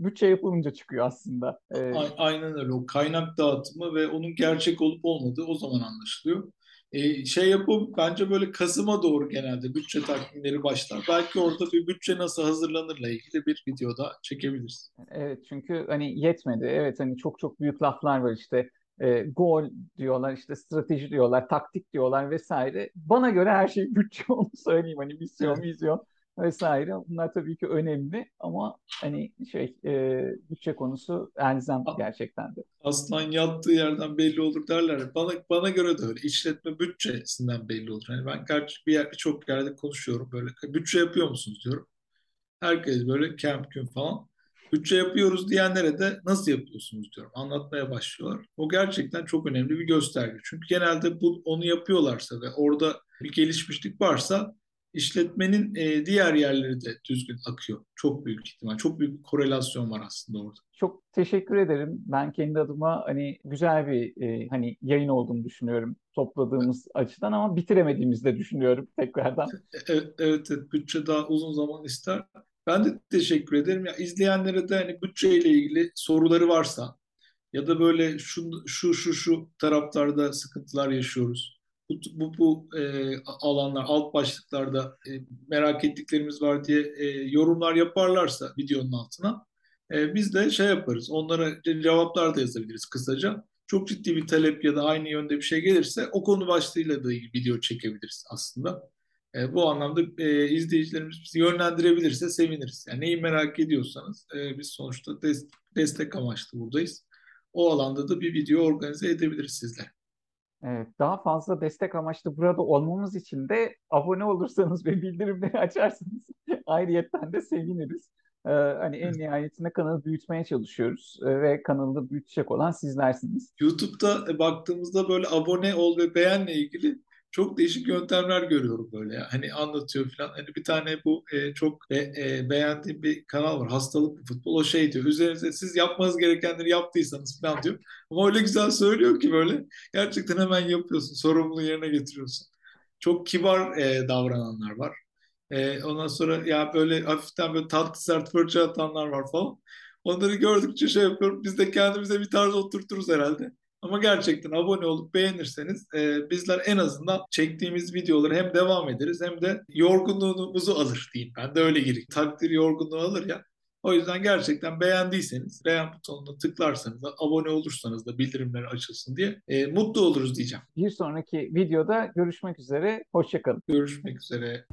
bütçe yapılınca çıkıyor aslında. Ee, Aynen öyle. O kaynak dağıtımı ve onun gerçek olup olmadığı o zaman anlaşılıyor. Ee, şey yapıp bence böyle Kasım'a doğru genelde bütçe takvimleri başlar. Belki orada bir bütçe nasıl hazırlanırla ilgili bir videoda çekebiliriz. Evet çünkü hani yetmedi. Evet hani çok çok büyük laflar var işte e, gol diyorlar, işte strateji diyorlar, taktik diyorlar vesaire. Bana göre her şey bütçe onu söyleyeyim. Hani misyon, vizyon vesaire. Bunlar tabii ki önemli ama hani şey e, bütçe konusu elzem gerçekten de. Aslan yattığı yerden belli olur derler. Bana bana göre de öyle. İşletme bütçesinden belli olur. Hani ben gerçi bir yer, birçok yerde konuşuyorum böyle. Bütçe yapıyor musunuz diyorum. Herkes böyle camp gün falan bütçe yapıyoruz diyenlere de nasıl yapıyorsunuz diyorum. Anlatmaya başlıyorlar. O gerçekten çok önemli bir gösterge. Çünkü genelde bu onu yapıyorlarsa ve orada bir gelişmişlik varsa işletmenin e, diğer yerleri de düzgün akıyor. Çok büyük ihtimal. Çok büyük bir korelasyon var aslında orada. Çok teşekkür ederim. Ben kendi adıma hani güzel bir e, hani yayın olduğunu düşünüyorum topladığımız evet. açıdan ama bitiremediğimizi de düşünüyorum tekrardan. Evet, evet, evet. Bütçe daha uzun zaman ister. Ben de teşekkür ederim. Ya izleyenlere de hani bütçeyle ilgili soruları varsa ya da böyle şu şu şu şu taraflarda sıkıntılar yaşıyoruz. Bu bu, bu e, alanlar alt başlıklarda e, merak ettiklerimiz var diye e, yorumlar yaparlarsa videonun altına e, biz de şey yaparız. Onlara cevaplar da yazabiliriz kısaca. Çok ciddi bir talep ya da aynı yönde bir şey gelirse o konu başlığıyla da ilgili video çekebiliriz aslında. E, bu anlamda e, izleyicilerimiz bizi yönlendirebilirse seviniriz. Yani neyi merak ediyorsanız e, biz sonuçta des destek amaçlı buradayız. O alanda da bir video organize edebiliriz sizler. Evet, daha fazla destek amaçlı burada olmamız için de abone olursanız ve bildirimleri açarsanız ayrıyetten de seviniriz. Ee, hani en nihayetinde kanalı büyütmeye çalışıyoruz ee, ve kanalı büyütecek olan sizlersiniz. YouTube'da baktığımızda böyle abone ol ve beğenle ilgili çok değişik yöntemler görüyorum böyle ya. Hani anlatıyor falan. Hani bir tane bu e, çok e, e, beğendiğim bir kanal var. Hastalık futbol. O şey diyor. Üzerinize siz yapmanız gerekenleri yaptıysanız falan diyor. Ama öyle güzel söylüyor ki böyle. Gerçekten hemen yapıyorsun. Sorumluluğu yerine getiriyorsun. Çok kibar e, davrananlar var. E, ondan sonra ya böyle hafiften böyle tatlı sert fırça atanlar var falan. Onları gördükçe şey yapıyorum. Biz de kendimize bir tarz oturturuz herhalde. Ama gerçekten abone olup beğenirseniz e, bizler en azından çektiğimiz videoları hem devam ederiz hem de yorgunluğumuzu alır diyeyim. Ben de öyle gireyim. Takdir yorgunluğu alır ya. O yüzden gerçekten beğendiyseniz beğen butonuna tıklarsanız da abone olursanız da bildirimler açılsın diye e, mutlu oluruz diyeceğim. Bir sonraki videoda görüşmek üzere. Hoşçakalın. Görüşmek üzere.